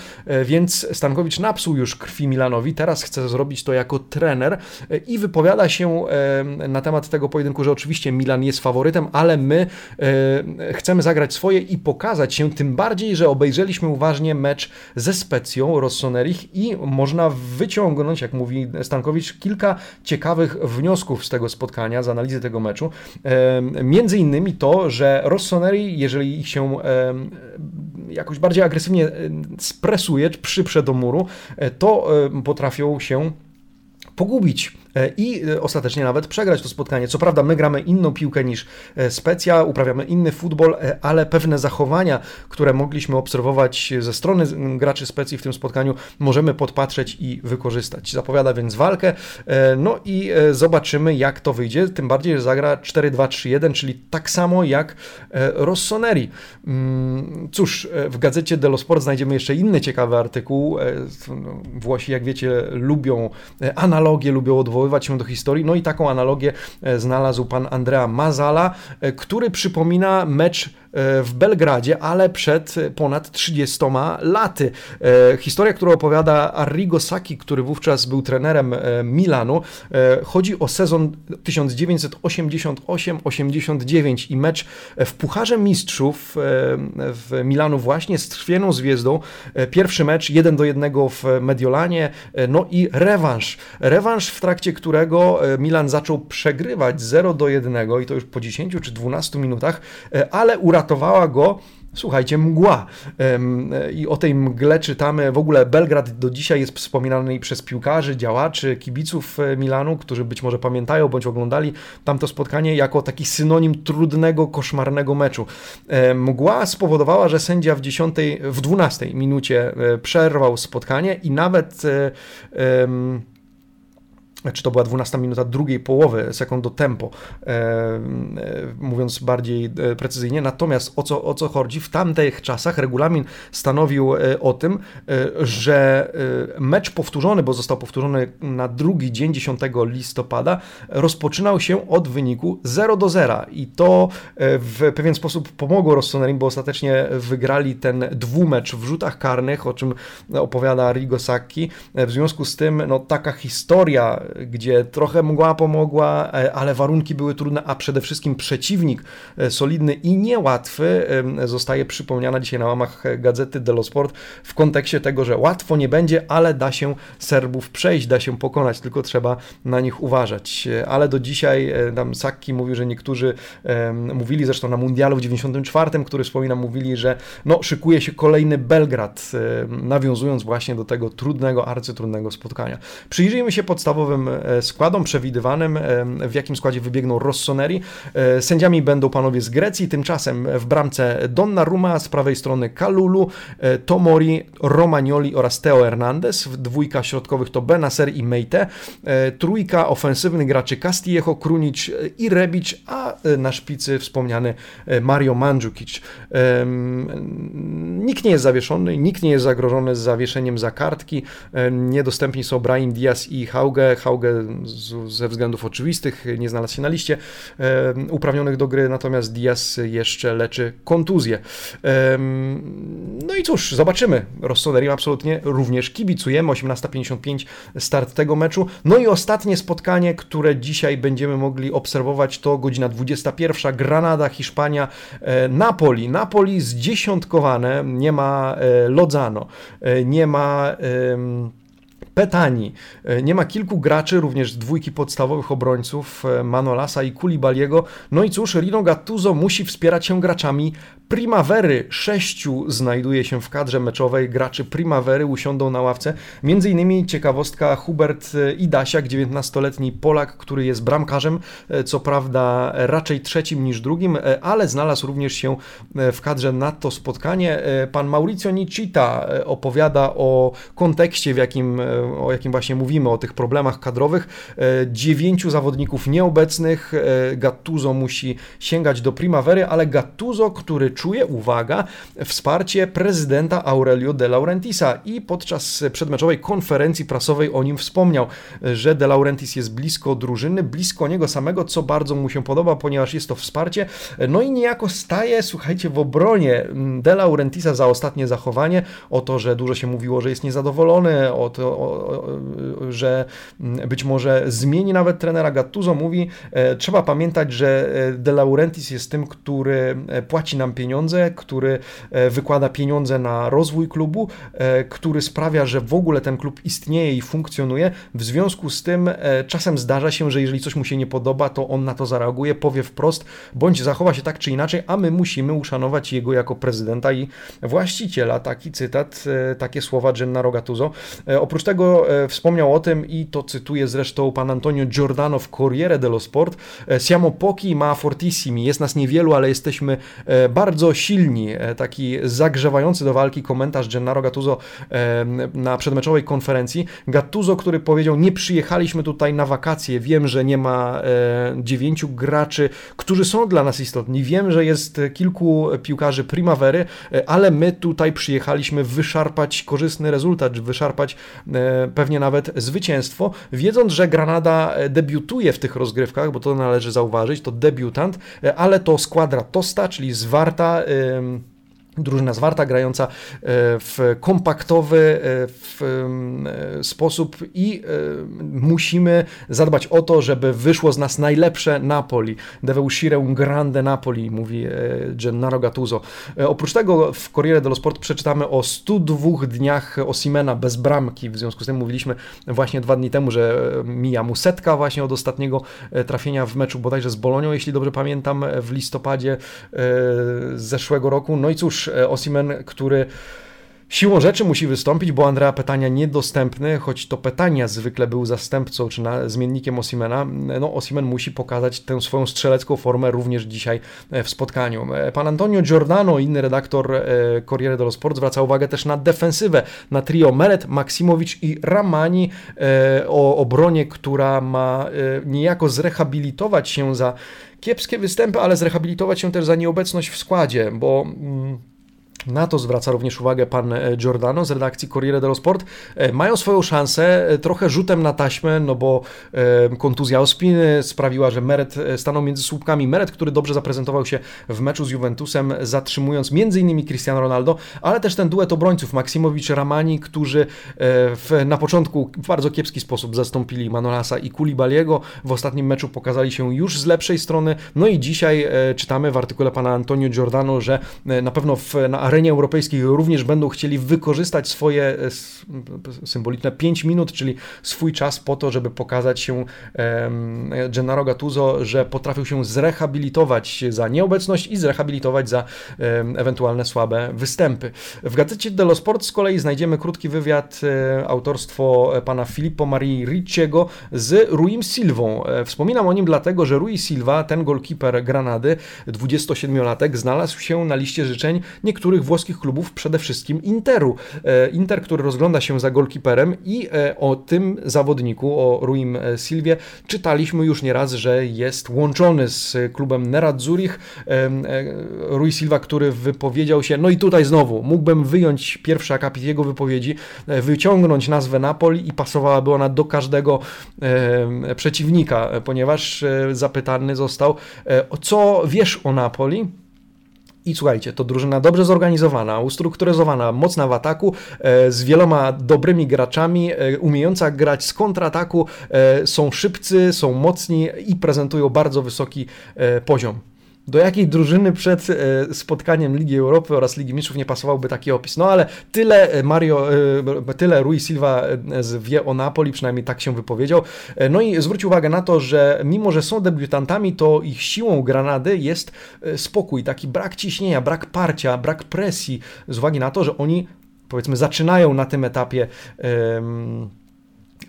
więc Stankowicz napsuł już krwi Milanowi, teraz chce zrobić to jako trener i wypowiada się na temat tego pojedynku, że oczywiście Milan jest faworytem, ale my chcemy zagrać swoje i pokazać się, tym bardziej, że obejrzeliśmy uważnie mecz ze Specją Rossonerich i można wyciągnąć, jak mówi Stankowicz, kilka ciekawych wniosków z tego spotkania, z analizy tego meczu. Między innymi to, że Rossoneri, jeżeli ich się jakoś bardziej agresywnie spresuje, przyprze do muru, to potrafią się pogubić e, i e, ostatecznie nawet przegrać to spotkanie. Co prawda, my gramy inną piłkę niż e, Specja, uprawiamy inny futbol, ale pewne zachowania, które mogliśmy obserwować ze strony graczy Specji w tym spotkaniu, możemy podpatrzeć i wykorzystać. Zapowiada więc walkę, no i zobaczymy, jak to wyjdzie. Tym bardziej, że zagra 4-2-3-1, czyli tak samo jak Rossoneri. Mm, cóż, w gazecie Dello Sport znajdziemy jeszcze inny ciekawy artykuł. No, Włosi, jak wiecie, lubią analogie lubią odwoływać się do historii. No i taką analogię e, znalazł pan Andrea Mazala, e, który przypomina mecz w Belgradzie, ale przed ponad 30 laty. E, historia, którą opowiada Arrigo Sacchi, który wówczas był trenerem e, Milanu, e, chodzi o sezon 1988-89 i mecz w Pucharze Mistrzów w Milanu właśnie z Trwieną Zwierzdą. Pierwszy mecz 1 do 1 w Mediolanie, no i rewanż. Rewanż, w trakcie którego Milan zaczął przegrywać 0 do 1 i to już po 10 czy 12 minutach, ale uratowano uratowała go Słuchajcie, mgła. I o tej mgle czytamy. W ogóle Belgrad do dzisiaj jest wspominany przez piłkarzy, działaczy, kibiców e, Milanu, którzy być może pamiętają bądź oglądali tamto spotkanie jako taki synonim trudnego, koszmarnego meczu. Mgła spowodowała, że sędzia w 10, w 12 minucie e, przerwał spotkanie i nawet. Czy to była 12 minuta drugiej połowy, sekundo tempo, e, e, mówiąc bardziej e, precyzyjnie. Natomiast o co, o co chodzi? W tamtych czasach regulamin stanowił e, o tym, e, że e, mecz powtórzony, bo został powtórzony na drugi dzień 10 listopada, rozpoczynał się od wyniku 0 do 0 i to w pewien sposób pomogło Rossonerim, bo ostatecznie wygrali ten dwumecz w rzutach karnych, o czym opowiada Rigo Sacchi. W związku z tym no, taka historia gdzie trochę mgła pomogła, e, ale warunki były trudne, a przede wszystkim przeciwnik e, solidny i niełatwy zostaje przypomniana dzisiaj na łamach gazety Delo Sport w kontekście tego, że łatwo nie będzie, ale da się Serbów przejść, da się pokonać, tylko trzeba na nich uważać. E, ale do dzisiaj tam Sakki mówił, że niektórzy mówili, zresztą na Mundialu w 94, który wspominam, mówili, że no, szykuje się kolejny Belgrad, nawiązując właśnie do tego trudnego, arcytrudnego spotkania. Przyjrzyjmy się podstawowym E, składom przewidywanym, e, w jakim składzie wybiegną Rossoneri. E, sędziami będą panowie z Grecji, tymczasem w bramce Donnarumma, z prawej strony Kalulu, Tomori, Romagnoli oraz Teo Hernandez. Dwójka środkowych to Benacer i Meite. Trójka ofensywnych graczy Castillejo, Krunic i Rebic, a na szpicy wspomniany Mario Mandzukic. Nikt nie jest zawieszony, nikt nie jest zagrożony z zawieszeniem za kartki. Niedostępni są Brahim Diaz i Hauge. Hauge ze względów oczywistych nie znalazł się na liście uprawnionych do gry, natomiast Diaz jeszcze leczy kontuzję. No i cóż, zobaczymy. Rossonerim absolutnie również kibicujemy. 18.55 start tego meczu. No i ostatnie spotkanie, które dzisiaj będziemy mogli obserwować to godzina 21. Granada, Hiszpania, e, Napoli. Napoli zdziesiątkowane, nie ma e, Lozano, e, nie ma Petani. E, nie ma kilku graczy, również dwójki podstawowych obrońców, e, Manolasa i Kulibaliego. No i cóż, Rino Gattuso musi wspierać się graczami Primavery. Sześciu znajduje się w kadrze meczowej. Graczy Primavery usiądą na ławce. Między innymi ciekawostka Hubert e, Idasiak, 19-letni Polak, który jest bramkarzem, co prawda raczej trzecim niż drugim, ale znalazł również się w kadrze na to spotkanie. Pan Mauricio Nicita opowiada o kontekście, w jakim o jakim właśnie mówimy, o tych problemach kadrowych. E, dziewięciu zawodników nieobecnych, e, Gattuso musi sięgać do Primavery, ale Gattuso, który czuje, uwaga, wsparcie prezydenta Aurelio De Laurentisa. I podczas przedmeczowej konferencji prasowej o nim wspomniał, że De Laurentis jest blisko drużyny, blisko niego samego, co bardzo mu się podoba, ponieważ jest to wsparcie. No i niejako staje, słuchajcie, w obronie De Laurentisa za ostatnie zachowanie, o to, że dużo się mówiło, że jest niezadowolony, o to, o, że być może zmieni nawet trenera. Gattuso, mówi, e, trzeba pamiętać, że e, De Laurentiis jest tym, który e, płaci nam pieniądze, który wykłada pieniądze na rozwój klubu, który sprawia, że w ogóle ten klub istnieje i funkcjonuje. W związku z tym czasem zdarza się, że jeżeli coś mu się nie podoba, to on na to zareaguje, powie wprost, bądź zachowa się tak czy inaczej, a my musimy uszanować jego jako prezydenta i właściciela. Taki cytat, takie słowa Gennaro Gattuso. Oprócz tego E, wspomniał o tym i to cytuję zresztą pan Antonio Giordano w Corriere dello Sport. E, Siamo pochi ma fortissimi. Jest nas niewielu, ale jesteśmy e, bardzo silni. Taki zagrzewający do walki komentarz Gennaro Gattuso na przedmeczowej konferencji. Gattuso, który powiedział, nie przyjechaliśmy tutaj na wakacje. Wiem, że nie ma dziewięciu graczy, którzy są dla nas istotni. Wiem, że jest kilku piłkarzy primavery, ale my tutaj przyjechaliśmy wyszarpać korzystny rezultat, wyszarpać pewnie nawet zwycięstwo, wiedząc, że Granada debiutuje w tych rozgrywkach, bo to należy zauważyć, to debiutant, ale to składra Tosta, czyli zwarta weiter. Ähm, Drużyna zwarta, grająca e, w kompaktowy e, w e, sposób i musimy zadbać o to, żeby wyszło z nas najlepsze Napoli. Deve uscire un grande Napoli, mówi Gennaro Gattuso. Oprócz tego w Corriere dello Sport przeczytamy o 102 dniach Osimena bez bramki. W związku z tym mówiliśmy właśnie dwa dni temu, że mija mu setka właśnie od ostatniego trafienia w meczu bodajże z Bolonią, jeśli dobrze pamiętam, w listopadzie zeszłego roku. No i cóż, Osimen, który Siłą rzeczy musi wystąpić, bo Andrea Petania niedostępny, choć to Petania zwykle był zastępcą czy na, zmiennikiem Osimena. No, Osimen musi pokazać tę swoją strzelecką formę również dzisiaj e, w spotkaniu. E, pan Antonio Giordano, inny redaktor e, Corriere dello Sport, zwraca uwagę też na defensywę, na trio Meret, Maksimowicz i Ramani o obronie, która ma niejako zrehabilitować się za kiepskie występy, ale zrehabilitować się też za nieobecność w składzie, bo. Mm, na to zwraca również uwagę pan e, Giordano z redakcji Corriere dello Sport. E, mają swoją szansę, e, trochę rzutem na taśmę, no bo kontuzja Ospiny sprawiła, że Meret stanął między słupkami. Meret, który dobrze zaprezentował się w meczu z Juventusem, zatrzymując m.in. Cristiano Ronaldo, ale też ten duet obrońców Maksimowicz-Ramani, którzy w, na początku w bardzo kiepski sposób zastąpili Manolasa i Kulibaliego. W ostatnim meczu pokazali się już z lepszej strony. No i dzisiaj czytamy w artykule pana Antonio Giordano, że na pewno w, na arenie europejskiej również będą chcieli wykorzystać swoje e, symboliczne 5 minut, czyli swój czas po to, żeby pokazać się Gennaro Gattuso, że potrafił się zrehabilitować za nieobecność i zrehabilitować za ewentualne słabe występy. W gazecie dello Sport z kolei znajdziemy krótki wywiad e, autorstwo pana Filippo Marii Ricciego z Ruim Silvą. E, wspominam o nim dlatego, że Rui Silva, ten golkiper Granady, 27-latek, znalazł się na liście życzeń niektórych włoskich klubów, przede wszystkim Interu. E, Inter, który rozgląda się za golkiperem i e, o tym zawodniku, o Ruim e, Silvie, czytaliśmy już nieraz, że jest łączony z klubem Nerazzurich. Rui Silva, który wypowiedział się, no i tutaj znowu, mógłbym wyjąć pierwszy akapit jego wypowiedzi, wyciągnąć nazwę Napoli i pasowałaby ona do każdego przeciwnika, ponieważ zapytany został, co wiesz o Napoli? I słuchajcie, to drużyna dobrze zorganizowana, ustrukturyzowana, mocna w ataku, e, z wieloma dobrymi graczami, e, umiejąca grać z kontrataku, e, są szybcy, są mocni i prezentują bardzo wysoki poziom. Do jakiej drużyny przed e, spotkaniem Ligi Europy oraz Ligi Mistrzów nie pasowałby taki opis? No ale tyle e, Mario, e, tyle Rui Silva wie o Napoli, przynajmniej tak się wypowiedział. No i zwróć uwagę na to, że mimo, że są debiutantami, to ich siłą Granady jest spokój, taki brak ciśnienia, brak parcia, brak presji, z uwagi na to, że oni powiedzmy zaczynają na tym etapie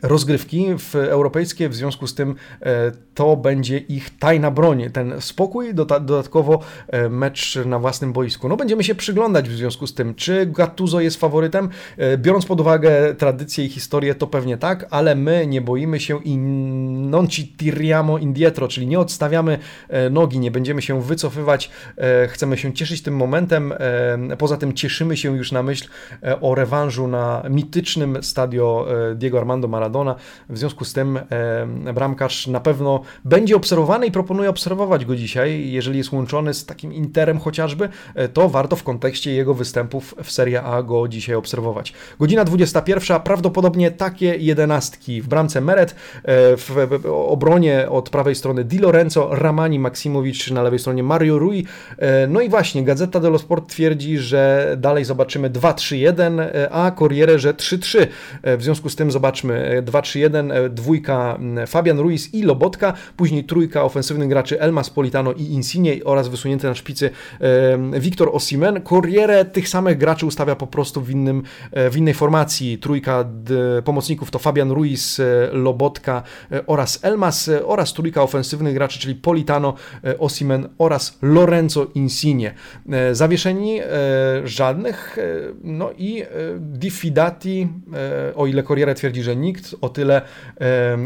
rozgrywki w europejskie, w związku z tym e, to będzie ich tajna broń, ten spokój, dodatkowo e, mecz na własnym boisku. No będziemy się przyglądać w związku z tym, czy Gattuso jest faworytem, e, biorąc pod uwagę tradycję i historię, to pewnie tak, ale my nie boimy się i non ci tiriamo indietro, czyli nie odstawiamy nogi, nie będziemy się wycofywać, chcemy się cieszyć tym momentem, poza tym cieszymy się już na myśl o rewanżu na mitycznym stadio Diego Armando Maradona Maradona. W związku z tym e, bramkarz na pewno będzie obserwowany i proponuję obserwować go dzisiaj. Jeżeli jest łączony z takim Interem chociażby, e, to warto w kontekście jego występów w Serie A go dzisiaj obserwować. Godzina 21, prawdopodobnie takie jedenastki w bramce Meret, e, w obronie od prawej strony Di Lorenzo, Ramani Maksimowicz, na lewej stronie Mario Rui. No i właśnie, Gazeta dello Sport twierdzi, że dalej zobaczymy 2-3-1, a Corriere, że 3-3. W związku z tym zobaczmy 2-3-1, e, dwójka Fabian Ruiz i Lobotka, później trójka ofensywnych graczy Elmas Politano i Insigne oraz wysunięty na szpicy Victor Osimen. Corriere tych samych graczy ustawia po prostu w, innym, e, w innej formacji. Trójka pomocników to Fabian Ruiz, e, Lobotka oraz Elmas oraz trójka ofensywnych graczy, czyli Politano, Osimen oraz Lorenzo Insigne. Zawieszeni żadnych, no i diffidati, o ile Corriere twierdzi, że nikt, o tyle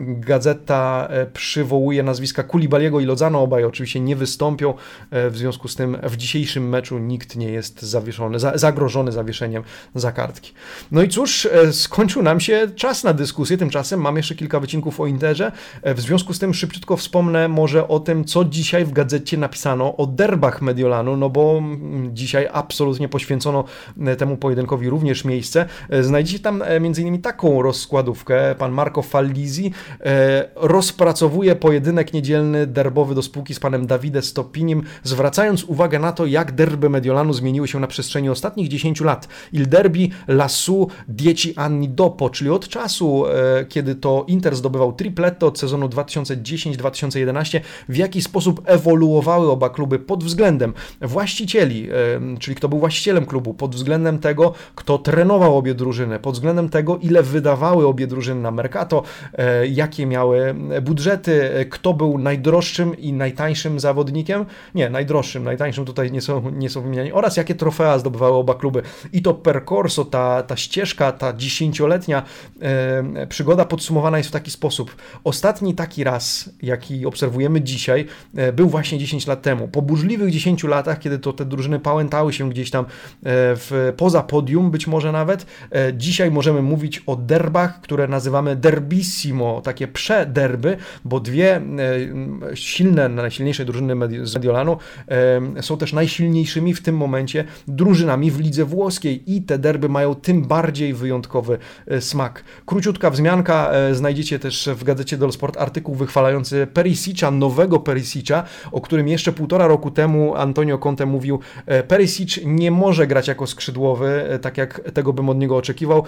gazeta e, przywołuje nazwiska Kulibaliego i Lozano, obaj oczywiście nie wystąpią, e, w związku z tym w dzisiejszym meczu nikt nie jest zawieszony, zagrożony zawieszeniem za kartki. No i cóż, e, skończył nam się czas na dyskusję, tymczasem mam jeszcze kilka wycinków o Interze, w związku z tym szybciutko wspomnę może o tym, co dzisiaj w gazecie napisano o derbach Mediolanu, no bo mm, dzisiaj absolutnie poświęcono temu pojedynkowi również miejsce. Znajdziecie tam m.in. taką rozkładówkę, pan Marco Fallisi e, rozpracowuje pojedynek niedzielny derbowy do spółki z panem Davide Stopinim, zwracając uwagę na to, jak derby Mediolanu zmieniły się na przestrzeni ostatnich 10 lat. Il derby lassù dieci anni dopo, czyli od czasu, e, kiedy to Inter zdobywał tripletto od sezonu 2010-2011, w jaki sposób ewoluowały oba kluby pod względem właścicieli, e, czyli kto był właścicielem klubu, pod względem tego, kto trenował obie drużyny, pod względem tego, ile wydawały obie drużyny na Mercato, e, jakie miały budżety, kto był najdroższym i najtańszym zawodnikiem, nie, najdroższym, najtańszym tutaj nie są, nie są wymieniani, oraz jakie trofea zdobywały oba kluby. I to percorso, ta, ta ścieżka, ta dziesięcioletnia e, przygoda podsumowana jest w taki sposób. Ostatni taki raz, jaki obserwujemy dzisiaj, e, był właśnie 10 lat temu. Po burzliwych 10 latach, kiedy to te drużyny pałętały się gdzieś tam e, w, poza podium, być może nawet, e, dzisiaj możemy mówić o derbach, które nazywamy derbissimo, takie przederby, bo dwie e, silne, najsilniejsze drużyny z Mediolanu e, są też najsilniejszymi w tym momencie drużynami w lidze włoskiej i te derby mają tym bardziej wyjątkowy e, smak. Króciutka wzmianka, znajdziecie też w gazecie Del Sport artykuł wychwalający Perisicza, nowego Perisicza, o którym jeszcze półtora roku temu Antonio Conte mówił, Perisic nie może grać jako skrzydłowy, tak jak tego bym od niego oczekiwał,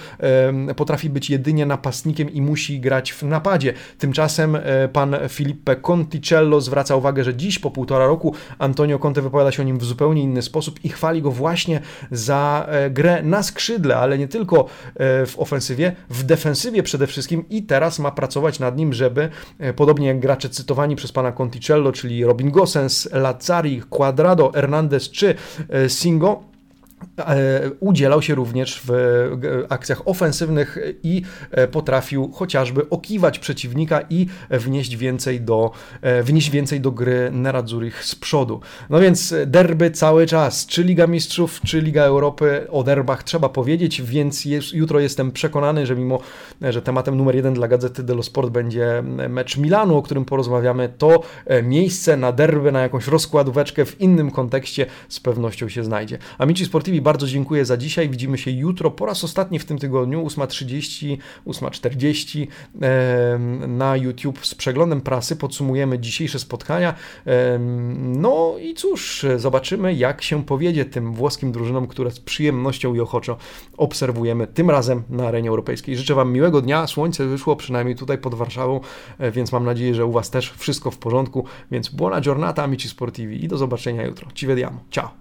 potrafi być jedynie napastnikiem i musi grać w napadzie. Tymczasem pan Filippe Conticello zwraca uwagę, że dziś po półtora roku Antonio Conte wypowiada się o nim w zupełnie inny sposób i chwali go właśnie za grę na skrzydle, ale nie tylko e, w ofensywie, w defensywie przede wszystkim i teraz ma pracować nad nim, żeby e, podobnie jak gracze cytowani przez pana Conticello, czyli Robin Gosens, Lazzari, Quadrado, Hernandez czy e, Singo, E, udzielał się również w akcjach ofensywnych i e, potrafił chociażby okiwać przeciwnika i wnieść więcej do, e, wnieść więcej do gry Nerazzurich z przodu. No więc derby cały czas, czy Liga Mistrzów, czy Liga Europy, o derbach trzeba powiedzieć, więc jutro jestem przekonany, że mimo, że tematem numer jeden dla Gazety dello Sport będzie mecz Milanu, o którym porozmawiamy, to miejsce na derby, na jakąś rozkładóweczkę w innym kontekście z pewnością się znajdzie. Amici Sportivi Bardzo dziękuję za dzisiaj. Widzimy się jutro po raz ostatni w tym tygodniu, 8.30, 8.40 na YouTube z przeglądem prasy. Podsumujemy dzisiejsze spotkania. No i cóż, zobaczymy jak się powiedzie tym włoskim drużynom, które z przyjemnością i ochoczo obserwujemy tym razem na arenie europejskiej. Życzę Wam miłego dnia. Słońce wyszło przynajmniej tutaj pod Warszawą, e, więc mam nadzieję, że u Was też wszystko w porządku. Więc buona giornata amici sportivi i do zobaczenia jutro. Ci vediamo. Ciao!